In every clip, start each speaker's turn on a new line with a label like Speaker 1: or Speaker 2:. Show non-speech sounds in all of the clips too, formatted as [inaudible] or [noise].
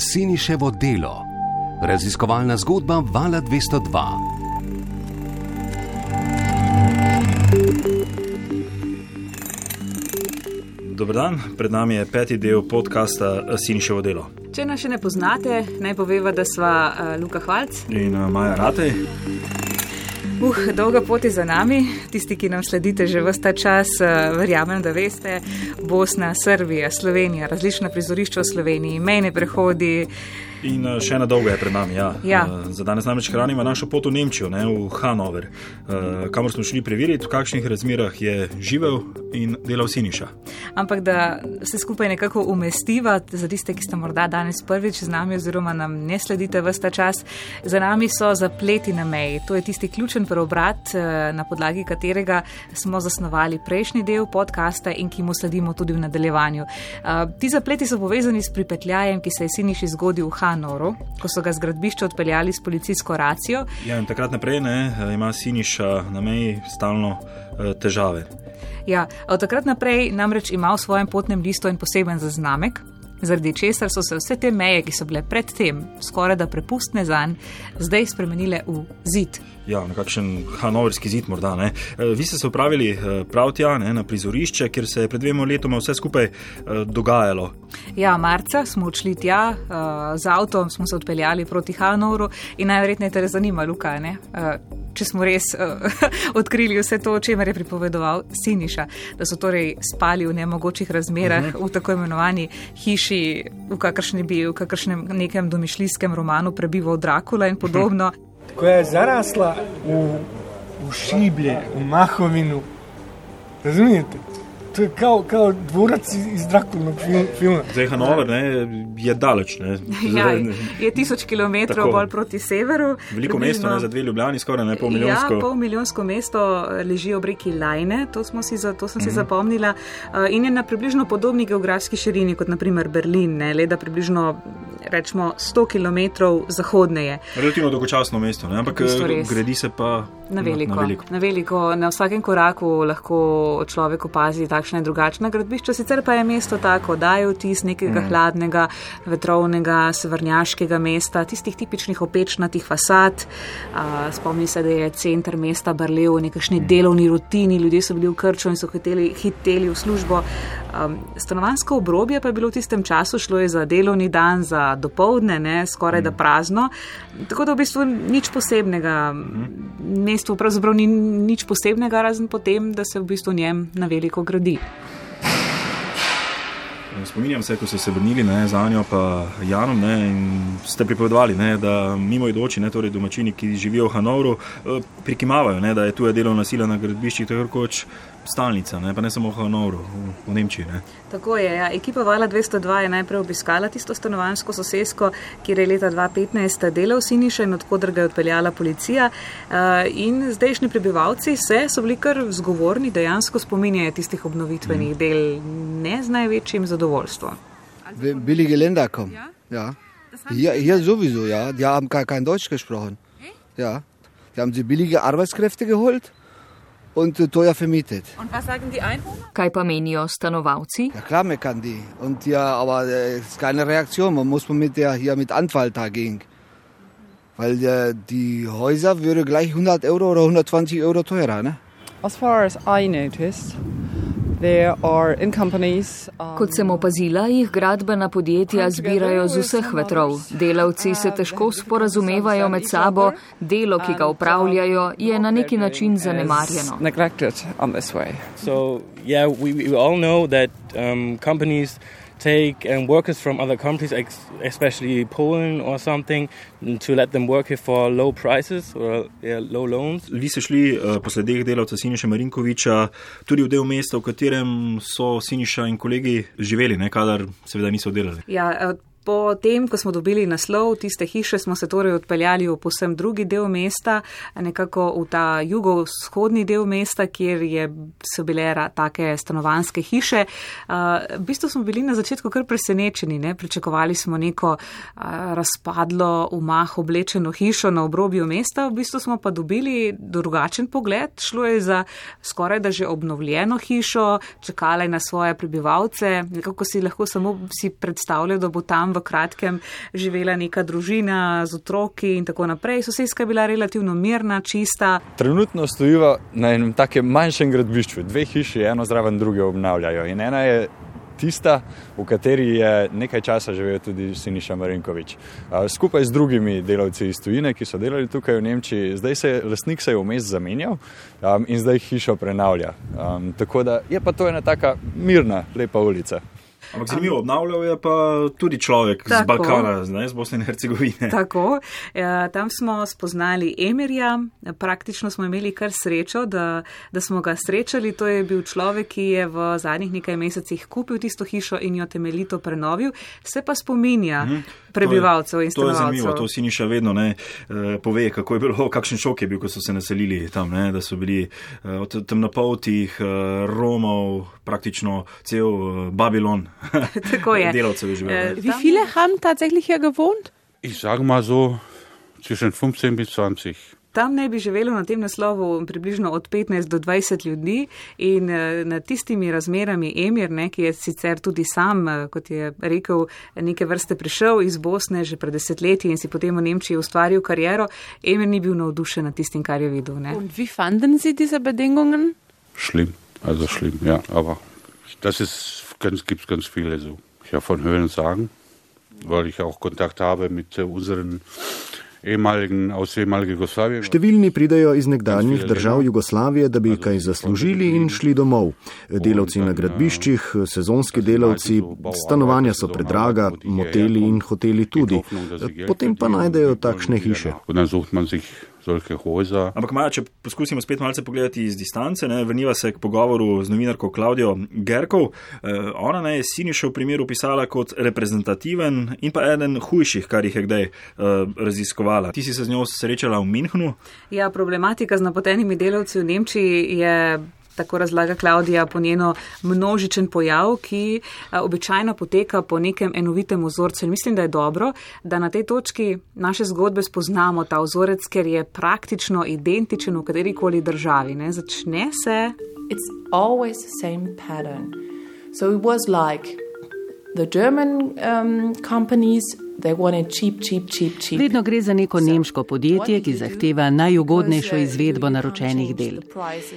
Speaker 1: Siniševo delo, raziskovalna zgodba Vala 202.
Speaker 2: Dobro dan, pred nami je peti del podcasta Siniševo delo.
Speaker 3: Če nas še ne poznate, naj poveva, da sva uh, Luka Hvalc
Speaker 2: in uh, Maja Ratej.
Speaker 3: Uh, dolga pot je za nami. Tisti, ki nam sledite že vse ta čas, uh, verjamem, da veste, Bosna, Srbija, Slovenija, različna prizorišča v Sloveniji, mejne prehodi.
Speaker 2: In uh, še ena dolga je pred nami. Ja.
Speaker 3: Ja.
Speaker 2: Uh, za danes namreč hranimo našo pot v Nemčijo, ne, v Hanover, uh, kamor smo šli preveriti, v kakšnih razmerah je živel in delal Siniša.
Speaker 3: Ampak da se skupaj nekako umestiva, za tiste, ki ste morda danes prvič z nami oziroma nam ne sledite vse ta čas, za nami so zapleti na meji. To je tisti ključen preobrat, na podlagi katerega smo zasnovali prejšnji del podcasta in ki mu sledimo tudi v nadaljevanju. Ti zapleti so povezani s pripetljajem, ki se je Siniš zgodil v Hanover. Hanoru, ko so ga z gradbišča odpeljali s policijsko racijo.
Speaker 2: Ja, in takrat naprej ne, ima Siniša na meji stalno uh, težave.
Speaker 3: Ja, od takrat naprej namreč ima v svojem potnem listu en poseben zaznamek, zaradi česar so se vse te meje, ki so bile predtem skoraj da prepustne za njim, zdaj spremenile v zid.
Speaker 2: Ja, nekakšen hanoverski zid morda. Ne. Vi ste se upravili prav tja, ne, na prizorišče, kjer se je pred dvema letoma vse skupaj dogajalo.
Speaker 3: Ja, marca smo odšli tja, z avtom smo se odpeljali proti Hanoveru in najverjetneje te zanima, Luka, ne? če smo res [laughs] odkrili vse to, o čemer je pripovedoval Siniša, da so torej spali v nemogočih razmerah uh -huh. v tako imenovani hiši, v kakršni bi v kakršnem nekem domišljijskem romanu prebival Drakula in podobno. Uh [laughs] -huh
Speaker 4: koja je zarasla u, u šiblje, u mahovinu. Razumijete? To je kao, kao dvorac iz Drakulnog filma.
Speaker 2: Zdaj, Hanover ne, je daleč. Ne. [laughs]
Speaker 3: Ja, je tisoč kilometrov bolj proti severu.
Speaker 2: Veliko mesto ne, za dve ljubljani, skoraj ne pol milijonsko.
Speaker 3: Ja, pol milijonsko mesto leži ob reki Lajne, to, si, to sem si mm -hmm. zapomnila. In je na približno podobni geografski širini kot naprimer Berlin, ne, le da približno rečemo 100 km zahodneje.
Speaker 2: Relativno dolgočasno mesto, ne, ampak gradi se pa.
Speaker 3: Na veliko. Na, veliko. na veliko, na vsakem koraku lahko človek opazi takšne in drugačne gradbišča. Sicer pa je mesto tako, da je vtis nekega mm. hladnega, vetrovnega, sevrnjaškega mesta, tistih tipičnih opečnatih fasad. Uh, spomni se, da je center mesta brlel v nekakšni mm. delovni rutini, ljudje so bili v krču in so hiteli, hiteli v službo. Um, stanovansko obrobje pa je bilo v tistem času, šlo je za delovni dan, za dopoledne, ne, skoraj da prazno. Tako da v bistvu nič posebnega. Mesto pravzaprav ni nič posebnega, razen potem, da se v bistvu njem na veliko gradi.
Speaker 2: Spominjam se, ko ste se vrnili ne, za njo, pa Janom, ne, in ste pripovedovali, ne, da mimo idoči, ne, torej domačini, ki živijo v Hanovru, prikimavajo, ne, da je tu je delovna sila na gradbiščih, tako kot stalnica, ne, pa ne samo v Hanovru, v, v Nemčiji. Ne.
Speaker 3: Tako je. Ja. Ekipa Vala 202 je najprej obiskala tisto stanovansko sosesko, kjer je leta 2015 delal Siniša in odkudr ga je odpeljala policija. In zdajšnji prebivalci se so bili kar zgovorni, dejansko spominjajo tistih obnovitvenih mm. del, ne z največjim zadovoljstvom.
Speaker 5: Billige Länder kommen. Ja? Ja. Hier, hier sowieso, ja. Die haben gar kein Deutsch gesprochen. Ja. Die haben sie billige Arbeitskräfte geholt und teuer vermietet.
Speaker 3: Und was sagen die Einwohner?
Speaker 6: Kaj pa menijo stanovalci?
Speaker 5: Ja, klar meckern die. Und ja, aber es ist keine Reaktion. Man muss mit der hier mit Anfall dagegen. Weil äh, die Häuser würde gleich 100 Euro oder 120 Euro teurer, ne?
Speaker 7: As far as I noticed,
Speaker 6: Kot sem opazila, jih gradbena podjetja zbirajo z vseh vetrov. Delavci se težko sporazumevajo med sabo, delo, ki ga upravljajo, je na neki način zanemarjeno.
Speaker 8: So, yeah, we, we take um, workers from other countries, especially Poland or something, to let them work here for low prices or yeah, low loans.
Speaker 2: Vi ste šli uh, po sledeh delavca Siniša Marinkoviča tudi v del mesta, v katerem so Siniša in kolegi živeli, ne kadar seveda niso delali.
Speaker 3: Ja, Po tem, ko smo dobili naslov tiste hiše, smo se torej odpeljali v posem drugi del mesta, nekako v ta jugovzhodni del mesta, kjer je, so bile take stanovanske hiše. Uh, v bistvu smo bili na začetku kar presenečeni, ne? pričakovali smo neko uh, razpadlo, umah oblečeno hišo na obrobju mesta, v bistvu smo pa dobili drugačen pogled. Šlo je za skoraj da že obnovljeno hišo, čakala je na svoje prebivalce, nekako si lahko samo si predstavljal, da bo tam v do kratkem živela neka družina z otroki in tako naprej. Sosedska je bila relativno mirna, čista.
Speaker 9: Trenutno stojiva na enem takem manjšem gradbišču, dve hiši, eno zraven druge obnavljajo. In ena je tista, v kateri je nekaj časa živel tudi Siniša Marinkovič. Skupaj z drugimi delavci iz tujine, ki so delali tukaj v Nemčiji, zdaj se je lastnik se je vmes zamenjal in zdaj hišo prenavlja. Tako da je pa to ena taka mirna, lepa ulica.
Speaker 2: Ampak zanimivo, obnavljal je pa tudi človek Tako. z Balkana, ne, z Bosne in Hercegovine. [laughs]
Speaker 3: Tako, ja, tam smo spoznali Emirja, praktično smo imeli kar srečo, da, da smo ga srečali. To je bil človek, ki je v zadnjih nekaj mesecih kupil tisto hišo in jo temeljito prenovil, se pa spominja mhm. prebivalcev in stanovalcev.
Speaker 2: To je zanimivo, to si ni še vedno ne, eh, pove, kako je bilo, [laughs] kakšen šok je bil, ko so se naselili tam, ne, da so bili eh, od temnopoltih eh, Romov praktično cel Babilon. [laughs]
Speaker 3: Tako je.
Speaker 2: Delavcev je živelo.
Speaker 7: Wie viele haben tatsächlich hier gewohnt?
Speaker 10: Ich sage mal so zwischen 15 bis 20.
Speaker 3: Tam naj bi živelo na tem naslovu približno od 15 do 20 ljudi in eh, nad tistimi razmerami Emir, ne, ki je sicer tudi sam, eh, kot je rekel, neke vrste prišel iz Bosne že pred desetletji in si potem v Nemčiji ustvaril kariero, Emir ni bil navdušen nad tistim, kar je videl. Ne.
Speaker 7: In wie fanden Sie diese Bedingungen?
Speaker 10: Schlimm, also schlimm, ja, aber das ist ganz, gibt es ganz viele so. Ich habe von Hören sagen, weil ich auch Kontakt habe mit unseren
Speaker 11: Številni pridejo iz nekdanjih držav Jugoslavije, da bi kaj zaslužili in šli domov. Delavci na gradbiščih, sezonski delavci, stanovanja so predraga, moteli in hoteli tudi. Potem pa najdejo takšne hiše
Speaker 10: solche Häuser.
Speaker 2: Ampak, Maja, če poskusimo spet malce pogledati iz distance, ne, vrniva se k pogovoru z novinarko Klaudijo Gerkov. Eh, ona ne, je Siniša v primeru pisala kot reprezentativen in pa eden hujših, kar jih je kdaj eh, raziskovala. Ti si se z njo srečala v Minhnu?
Speaker 3: Ja, problematika z napotenimi delavci v Nemčiji je tako razlaga Klaudija, po njeno množičen pojav, ki običajno poteka po nekem enovitem vzorcu. In mislim, da je dobro, da na tej točki naše zgodbe spoznamo ta vzorec, ker je praktično identičen v katerikoli državi. Ne? Začne se. It's always the same pattern. So it was like the German um, companies
Speaker 12: Vedno gre za neko nemško podjetje, ki zahteva najugodnejšo izvedbo naročenih del.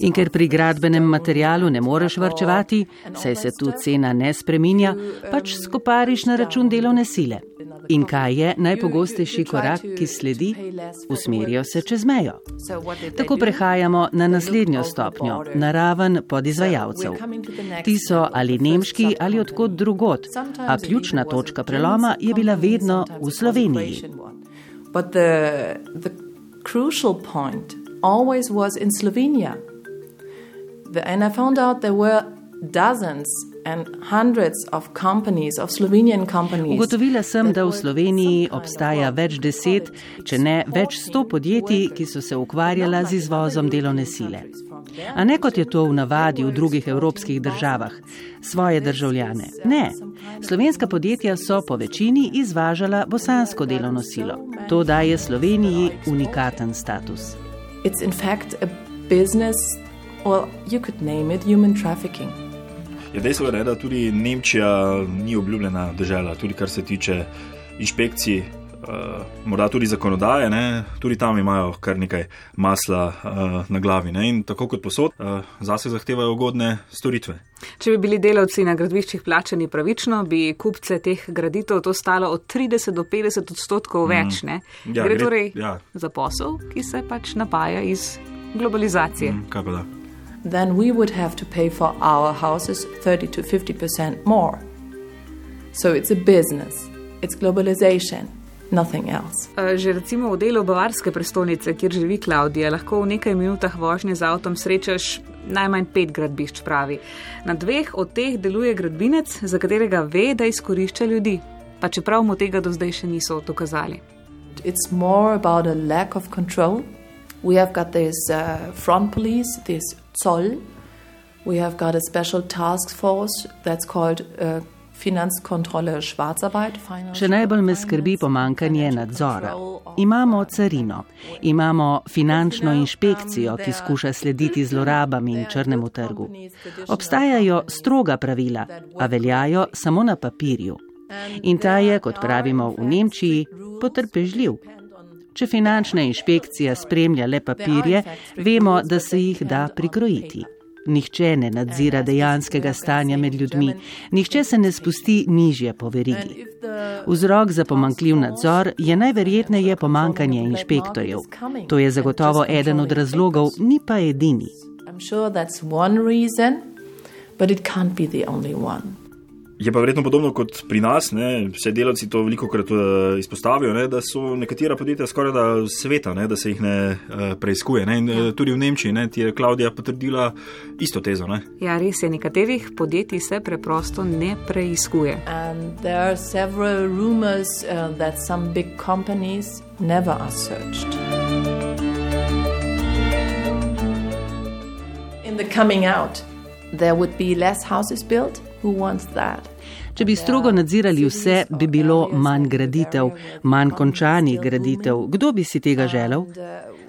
Speaker 12: In ker pri gradbenem materialu ne moreš vrčevati, saj se tu cena ne spreminja, pač skopariš na račun delovne sile. In kaj je najpogostejši korak, ki sledi? Usmerijo se čez mejo. Tako prehajamo na naslednjo stopnjo, na raven podizvajalcev. Ti so ali nemški ali odkot drugot, a ključna točka preloma je bila vedno v Sloveniji. And I found out there were dozens Ugotovila sem, da v Sloveniji obstaja več deset, če ne več sto podjetij, ki so se ukvarjala z izvozom delovne sile. A ne kot je to v navadi v drugih evropskih državah, svoje državljane. Ne, slovenska podjetja so po večini izvažala bosansko delovno silo. To daje Sloveniji unikaten status. It's in fact a business, or you could name it human trafficking.
Speaker 2: Je dejstvo, da tudi Nemčija ni obljubljena država, tudi kar se tiče inšpekcij, uh, morda tudi zakonodaje, ne? tudi tam imajo kar nekaj masla uh, na glavi. Ne? In tako kot posod, uh, zase zahtevajo ugodne storitve.
Speaker 3: Če bi bili delavci na gradbiščih plačani pravično, bi kupce teh graditev to stalo od 30 do 50 odstotkov več. Mm. Ja, gre torej ja. za posel, ki se pač napaja iz globalizacije.
Speaker 2: Mm,
Speaker 3: then we would have to pay for our houses 30 to 50% more. So it's a business, it's globalization. Eh, že recimo v delu Bavarske prestolnice, kjer živi Klaudija, lahko v nekaj minutah vožnje z avtom srečaš najmanj pet gradbišč, pravi. Na dveh od teh deluje gradbinec, za katerega ve, da izkorišča ljudi, pa čeprav mu tega do zdaj še niso dokazali. It's more about a lack of control. We have got this uh, front police, this Zoll. We have got a special task force that's called uh, Finanzkontrolle Schwarzarbeit.
Speaker 12: Še najbolj me skrbi pomankanje nadzora. Imamo carino, imamo finančno inšpekcijo, ki skuša slediti zlorabam in črnemu trgu. Obstajajo stroga pravila, a veljajo samo na papirju. In ta je, kot pravimo v Nemčiji, potrpežljiv. Če finančna inšpekcija spremlja le papirje, vemo, da se jih da prikrojiti. Nihče ne nadzira dejanskega stanja med ljudmi, nihče se ne spusti nižje po verigi. Vzrok za pomankljiv nadzor je najverjetneje pomankanje inšpektorjev. To je zagotovo eden od razlogov, ni pa edini.
Speaker 2: Je pa verjetno podobno kot pri nas, ne? vse delavci to veliko krat uh, izpostavijo, ne? da so nekatera podjetja skoraj da sveta, ne? da se jih ne uh, preizkuje. Ne? In uh, tudi v Nemčiji ne? ti je Klaudija potrdila isto tezo. Ne?
Speaker 3: Ja, res je, nekaterih podjetij se preprosto ne preizkuje.
Speaker 13: Rumors, uh, In the coming out, there would be less houses built. Who wants that?
Speaker 12: Če bi strogo nadzirali vse, bi bilo manj graditev, manj končanih graditev. Kdo bi si tega želel?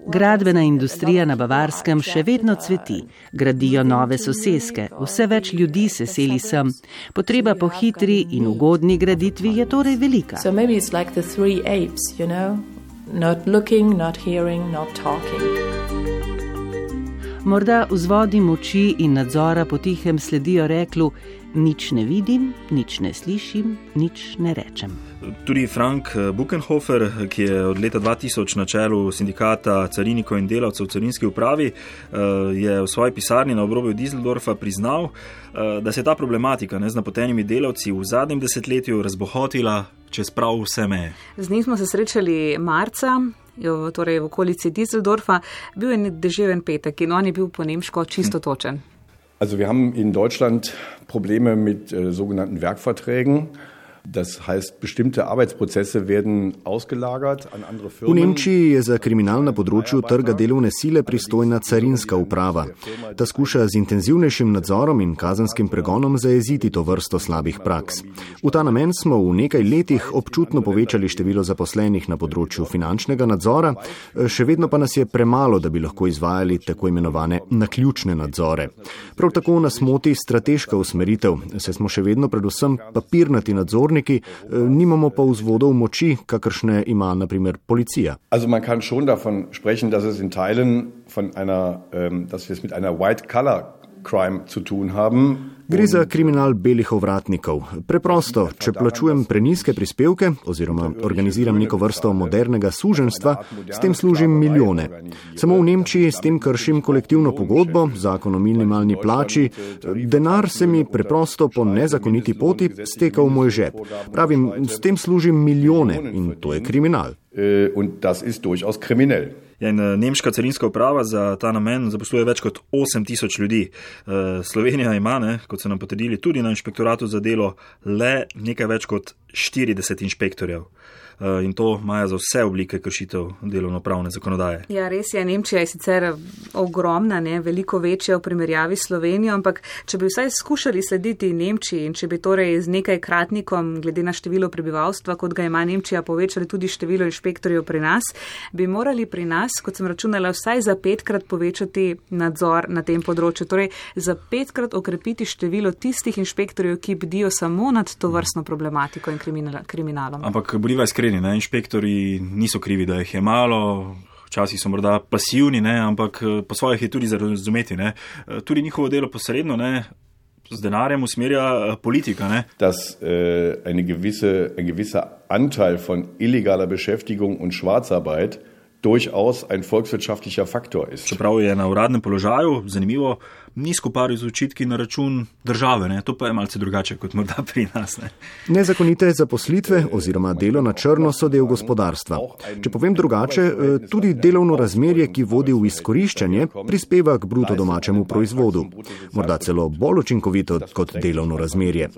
Speaker 12: Gradbena industrija na Bavarskem še vedno cveti, gradijo nove soseske, vse več ljudi se seli sem. Potreba po hitri in ugodni graditvi je torej velika. Morda vzvodi moči in nadzora potihem sledijo reklu, nič ne vidim, nič ne slišim, nič ne rečem.
Speaker 2: Tudi Frank Buchenhofer, ki je od leta 2000 na čelu sindikata carinikov in delavcev v carinski upravi, eh, je v svoji pisarni na obrobju Düsseldorfa priznal, eh, da se je ta problematika ne, z napotenimi delavci v zadnjem desetletju razbohotila čez prav vse meje.
Speaker 3: Z njim smo se srečali marca. Torej, v okolici Düsseldorfa bil je deževen petek in on je bil po nemško čisto točen.
Speaker 14: Also wir haben in Deutschland Probleme mit äh, sogenannten Werkverträgen. Das heißt, bestimmte Arbeitsprozesse werden ausgelagert an andere Firmen.
Speaker 11: V Nemčiji je za kriminal na področju trga delovne sile pristojna carinska uprava. Ta skuša z intenzivnejšim nadzorom in kazenskim pregonom zajeziti to vrsto slabih praks. V ta namen smo v nekaj letih občutno povečali število zaposlenih na področju finančnega nadzora, še vedno pa nas je premalo, da bi lahko izvajali tako imenovane naključne nadzore. Prav tako nas moti strateška usmeritev, saj smo še vedno predvsem papirnati nadzor nadzorniki, eh, nimamo pa vzvodov moči, kakršne ima naprimer policija.
Speaker 14: Also man kann schon davon sprechen, dass es in Teilen von einer, ähm, dass wir es mit einer white color crime zu tun haben.
Speaker 11: Gre za kriminal belih ovratnikov. Preprosto, če plačujem preniske prispevke oziroma organiziram neko vrsto modernega suženstva, s tem služim milijone. Samo v Nemčiji s tem kršim kolektivno pogodbo, zakon o minimalni plači, denar se mi preprosto po nezakoniti poti steka v moj žep. Pravim, s tem služim milijone in to je kriminal.
Speaker 14: In to je durchaus kriminal.
Speaker 2: Ja, in eh, nemška carinska uprava za ta namen zaposluje več kot 8000 ljudi. Eh, Slovenija ima, ne, kot so nam potrdili, tudi na inšpektoratu za delo le nekaj več kot 40 inšpektorjev. Eh, in to imajo za vse oblike kršitev delovno-pravne zakonodaje.
Speaker 3: Ja, res je, Nemčija je sicer ogromna, ne, veliko večja v primerjavi s Slovenijo, ampak če bi vsaj skušali slediti Nemčiji in če bi torej z nekaj kratnikom, glede na število prebivalstva, kot ga ima Nemčija, povečali tudi število inšpektorjev pri nas, bi morali pri nas, kot sem računala, vsaj za petkrat povečati nadzor na tem področju, torej za petkrat okrepiti število tistih inšpektorjev, ki bdijo samo nad to vrstno problematiko in kriminalom.
Speaker 2: Ampak bodiva iskreni ne? inšpektori niso krivi, da jih je malo. Včasih so morda pasivni, ne, ampak eh, po svojih je tudi za razumeti. Ne. Eh, tudi njihovo delo posredno ne, z denarjem usmerja eh, politika. Ne.
Speaker 14: Das, uh, eine gewisse, ein gewisser Anteil von illegaler Beschäftigung und Schwarzarbeit durchaus ein volkswirtschaftlicher Faktor ist.
Speaker 2: Čeprav je na uradnem položaju, zanimivo, ni skoparil z očitki na račun države. Ne? To pa je malce drugače kot morda pri nas. Ne?
Speaker 11: Nezakonite zaposlitve oziroma delo na črno so del gospodarstva. Če povem drugače, eh, tudi delovno razmerje, ki vodi v izkoriščanje, prispeva k bruto domačemu proizvodu. Morda celo bolj učinkovito kot delovno razmerje.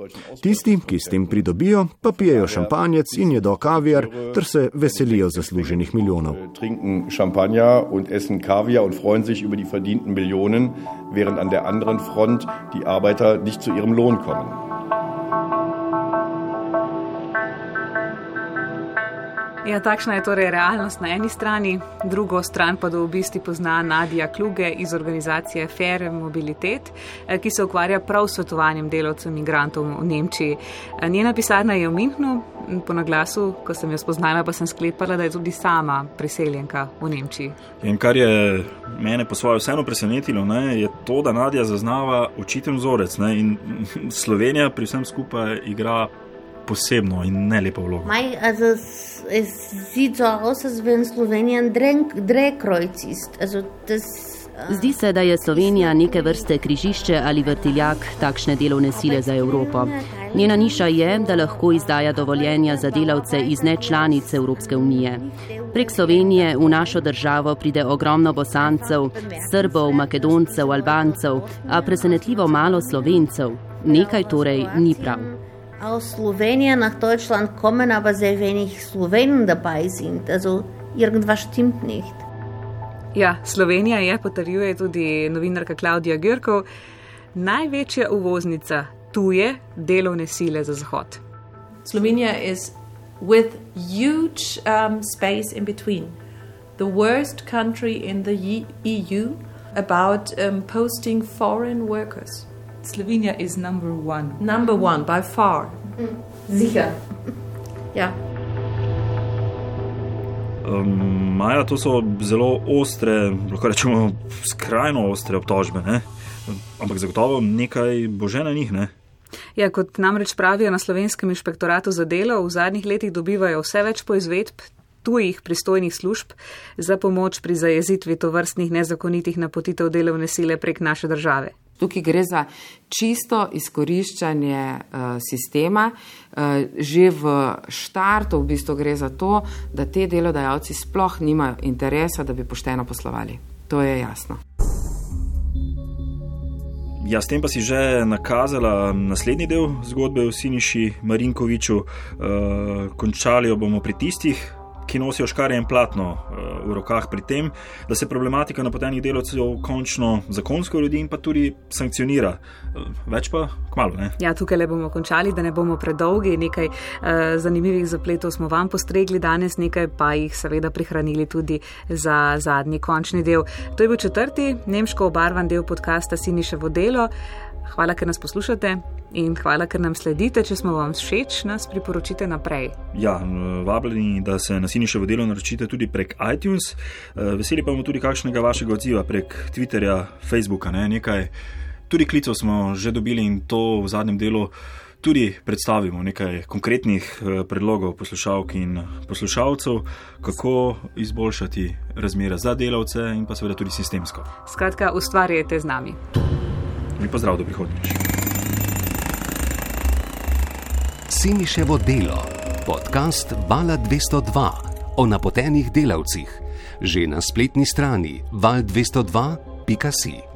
Speaker 11: Tisti, ki s tem pridobijo, pa pijejo šampanjec in jedo kaviar, ter se veselijo zasluženih milijonov.
Speaker 14: Trinken šampanja in essen kaviar in freuen sich über die verdienten Millionen, während an der anderen Front die Arbeiter nicht zu ihrem Lohn kommen.
Speaker 3: Ja, takšna je torej realnost na eni strani, drugo stran pa do obisti pozna Nadija Kluge iz organizacije Fair Mobilitet, eh, ki se ukvarja prav s svetovanjem delavcev imigrantov v Nemčiji. Eh, njena pisarna je v Minhnu, po naglasu, ko sem jo spoznala, pa sem sklepala, da je tudi sama priseljenka v Nemčiji.
Speaker 2: In kar je mene po svoje vseeno presenetilo, ne, je to, da Nadija zaznava učiten vzorec ne, in [laughs] Slovenija pri vsem skupaj igra posebno in ne lepo vlogo.
Speaker 15: Maj, also, es, sieht so aus, als wenn Slowenien Drehkreuz ist. Also, das,
Speaker 16: Zdi se, da je Slovenija neke vrste križišče ali vrtiljak takšne delovne sile za Evropo. Njena niša je, da lahko izdaja dovoljenja za delavce iz nečlanic Evropske unije. Prek Slovenije v našo državo pride ogromno bosancev, srbov, makedoncev, albancev, a presenetljivo malo slovencev. Nekaj torej ni prav.
Speaker 15: Aus Slowenien nach Deutschland kommen aber sehr wenig Slowenen dabei sind. Also irgendwas stimmt nicht.
Speaker 3: Ja, Slovenija je, potrjuje tudi novinarka Klaudija Grkov, največja uvoznica tuje delovne sile za Zahod.
Speaker 13: Slovenia is with huge um, space in between. The worst country in the EU about um, posting foreign workers.
Speaker 17: Slovenia is number one.
Speaker 13: Number one by far.
Speaker 15: Sicher. [laughs]
Speaker 13: Ja.
Speaker 2: Um, Maja, to so zelo ostre, lahko rečemo skrajno ostre obtožbe, ne? ampak zagotovo nekaj bože na njih. Ne?
Speaker 3: Ja, kot namreč pravijo na slovenskem inšpektoratu za delo, v zadnjih letih dobivajo vse več poizvedb tujih pristojnih služb za pomoč pri zajezitvi tovrstnih nezakonitih napotitev delovne sile prek naše države.
Speaker 18: Tukaj gre za čisto izkoriščanje uh, sistema. Uh, že v štartu v bistvu gre za to, da te delodajalci sploh nimajo interesa, da bi pošteno poslovali. To je jasno.
Speaker 2: Ja, s tem pa si že nakazala naslednji del zgodbe o Siniši Marinkoviču. Uh, končali jo bomo pri tistih, ki nosijo škarje in platno v rokah pri tem, da se problematika napotenih delavcev končno zakonsko uredi in pa tudi sankcionira. Več pa kmalo. Ne?
Speaker 3: Ja, tukaj le bomo končali, da ne bomo predolgi. Nekaj uh, zanimivih zapletov smo vam postregli danes, nekaj pa jih seveda prihranili tudi za zadnji končni del. To je bil četrti nemško obarvan del podcasta Siniševo delo. Hvala, ker nas poslušate in hvala, ker nam sledite. Če smo vam všeč, nas priporočite naprej.
Speaker 2: Ja, vabljeni, da se na Siniše v delo naročite tudi prek iTunes. Veseli pa bomo tudi kakšnega vašega odziva prek Twitterja, Facebooka. Ne? Nekaj tudi klicev smo že dobili in to v zadnjem delu. Tudi predstavimo nekaj konkretnih predlogov poslušalk in poslušalcev, kako izboljšati razmere za delavce in pa seveda tudi sistemsko.
Speaker 3: Skratka, ustvarjajte z nami.
Speaker 2: In pozdrav do prihodnjič.
Speaker 1: Siniševo delo, podcast Vala 202 o napotenih delavcih, že na spletni strani val202.si.